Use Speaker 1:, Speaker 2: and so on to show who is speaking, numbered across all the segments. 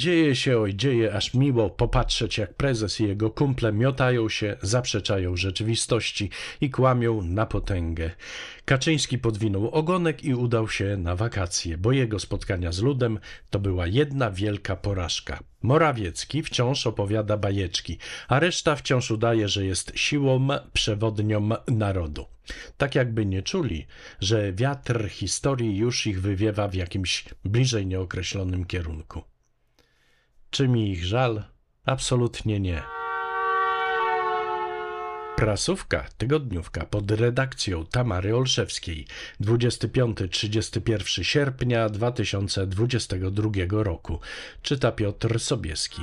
Speaker 1: Dzieje się, oj dzieje, aż miło popatrzeć, jak prezes i jego kumple miotają się, zaprzeczają rzeczywistości i kłamią na potęgę. Kaczyński podwinął ogonek i udał się na wakacje, bo jego spotkania z ludem to była jedna wielka porażka. Morawiecki wciąż opowiada bajeczki, a reszta wciąż udaje, że jest siłą przewodnią narodu. Tak jakby nie czuli, że wiatr historii już ich wywiewa w jakimś bliżej nieokreślonym kierunku. Czy mi ich żal? Absolutnie nie. Prasówka, tygodniówka pod redakcją Tamary Olszewskiej 25-31 sierpnia 2022 roku. Czyta Piotr Sobieski.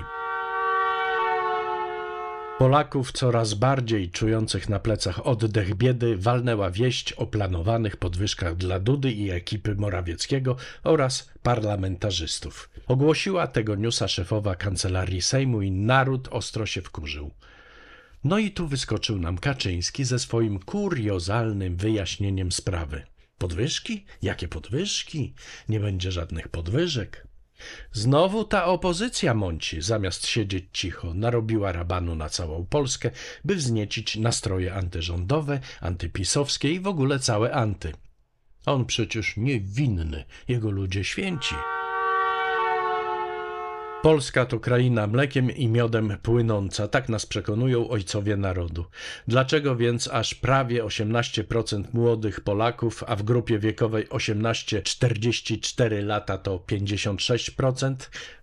Speaker 1: Polaków coraz bardziej czujących na plecach oddech biedy walnęła wieść o planowanych podwyżkach dla Dudy i ekipy Morawieckiego oraz parlamentarzystów. Ogłosiła tego newsa szefowa kancelarii Sejmu i naród ostro się wkurzył. No i tu wyskoczył nam Kaczyński ze swoim kuriozalnym wyjaśnieniem sprawy. Podwyżki? Jakie podwyżki? Nie będzie żadnych podwyżek. Znowu ta opozycja mąci, zamiast siedzieć cicho, narobiła rabanu na całą Polskę, by wzniecić nastroje antyrządowe, antypisowskie i w ogóle całe anty. On przecież niewinny, jego ludzie święci. Polska to kraina mlekiem i miodem płynąca, tak nas przekonują ojcowie narodu. Dlaczego więc aż prawie 18% młodych Polaków, a w grupie wiekowej 18-44 lata to 56%,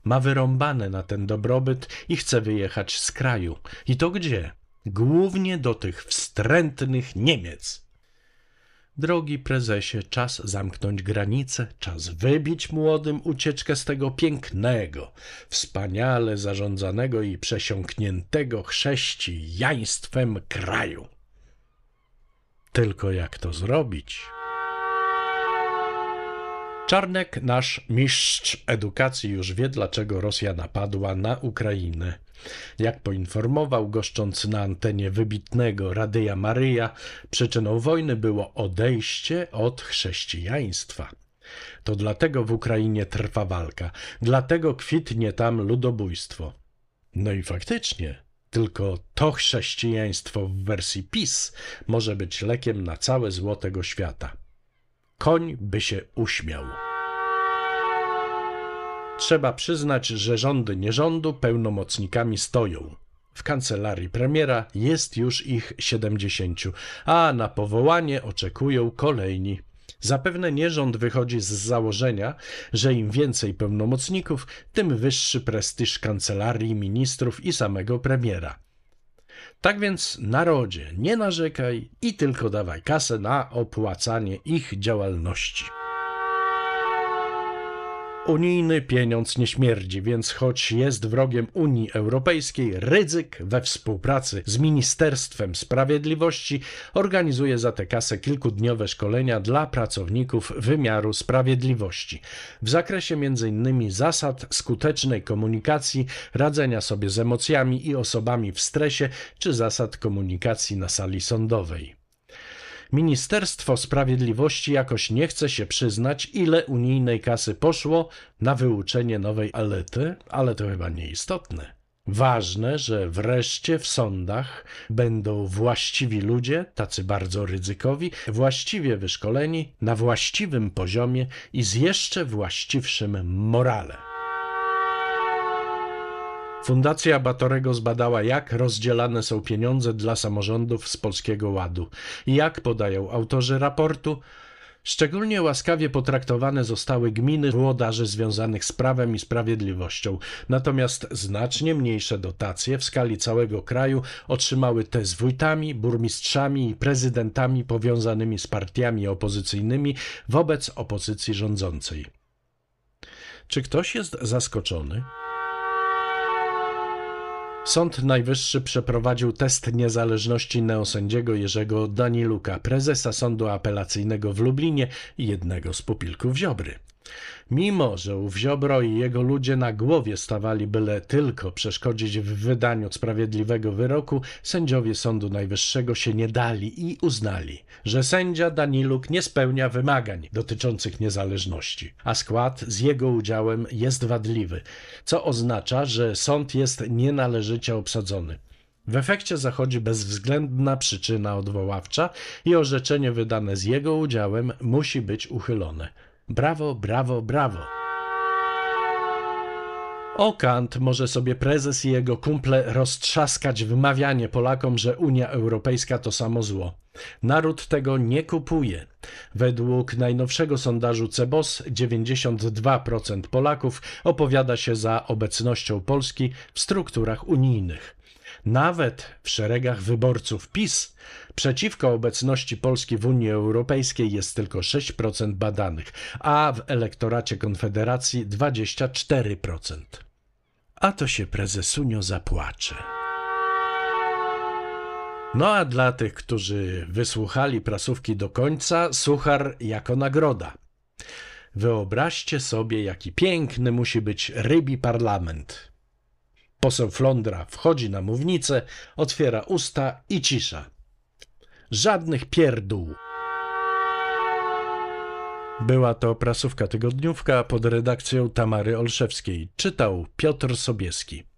Speaker 1: ma wyrąbane na ten dobrobyt i chce wyjechać z kraju? I to gdzie? Głównie do tych wstrętnych Niemiec. Drogi prezesie, czas zamknąć granice, czas wybić młodym ucieczkę z tego pięknego, wspaniale zarządzanego i przesiąkniętego chrześcijaństwem kraju. Tylko jak to zrobić? Czarnek, nasz mistrz edukacji, już wie, dlaczego Rosja napadła na Ukrainę. Jak poinformował, goszcząc na antenie wybitnego Radyja Maryja, przyczyną wojny było odejście od chrześcijaństwa. To dlatego w Ukrainie trwa walka, dlatego kwitnie tam ludobójstwo. No i faktycznie, tylko to chrześcijaństwo w wersji PiS może być lekiem na całe zło tego świata. Koń by się uśmiał. Trzeba przyznać, że rządy nierządu pełnomocnikami stoją. W kancelarii premiera jest już ich 70, a na powołanie oczekują kolejni. Zapewne nierząd wychodzi z założenia, że im więcej pełnomocników, tym wyższy prestiż kancelarii, ministrów i samego premiera. Tak więc, narodzie, nie narzekaj i tylko dawaj kasę na opłacanie ich działalności. Unijny pieniądz nie śmierdzi, więc choć jest wrogiem Unii Europejskiej, Rydzyk we współpracy z Ministerstwem Sprawiedliwości organizuje za tę kasę kilkudniowe szkolenia dla pracowników wymiaru sprawiedliwości w zakresie m.in. zasad skutecznej komunikacji, radzenia sobie z emocjami i osobami w stresie, czy zasad komunikacji na sali sądowej. Ministerstwo Sprawiedliwości jakoś nie chce się przyznać, ile unijnej kasy poszło na wyuczenie nowej alety, ale to chyba nieistotne. Ważne, że wreszcie w sądach będą właściwi ludzie, tacy bardzo ryzykowi, właściwie wyszkoleni, na właściwym poziomie i z jeszcze właściwszym morale. Fundacja Batorego zbadała, jak rozdzielane są pieniądze dla samorządów z Polskiego Ładu jak podają autorzy raportu, Szczególnie łaskawie potraktowane zostały gminy włodarzy związanych z prawem i sprawiedliwością, natomiast znacznie mniejsze dotacje w skali całego kraju otrzymały te z wójtami, burmistrzami i prezydentami powiązanymi z partiami opozycyjnymi wobec opozycji rządzącej. Czy ktoś jest zaskoczony? Sąd Najwyższy przeprowadził test niezależności neosędziego Jerzego Daniluka, prezesa Sądu Apelacyjnego w Lublinie i jednego z pupilków Ziobry. Mimo, że ów Ziobro i jego ludzie na głowie stawali byle tylko przeszkodzić w wydaniu sprawiedliwego wyroku, sędziowie Sądu Najwyższego się nie dali i uznali, że sędzia Daniluk nie spełnia wymagań dotyczących niezależności, a skład z jego udziałem jest wadliwy, co oznacza, że sąd jest nienależycie obsadzony. W efekcie zachodzi bezwzględna przyczyna odwoławcza i orzeczenie wydane z jego udziałem musi być uchylone. Brawo, brawo, brawo. O Kant może sobie prezes i jego kumple roztrzaskać wymawianie Polakom, że Unia Europejska to samo zło. Naród tego nie kupuje. Według najnowszego sondażu CEBOS 92% Polaków opowiada się za obecnością Polski w strukturach unijnych. Nawet w szeregach wyborców PiS przeciwko obecności Polski w Unii Europejskiej jest tylko 6% badanych, a w elektoracie Konfederacji 24%. A to się prezesunio zapłacze. No a dla tych, którzy wysłuchali prasówki do końca, suchar jako nagroda. Wyobraźcie sobie, jaki piękny musi być rybi parlament. Poseł Flądra wchodzi na mównicę, otwiera usta i cisza. Żadnych pierdół. Była to prasówka tygodniówka pod redakcją Tamary Olszewskiej. Czytał Piotr Sobieski.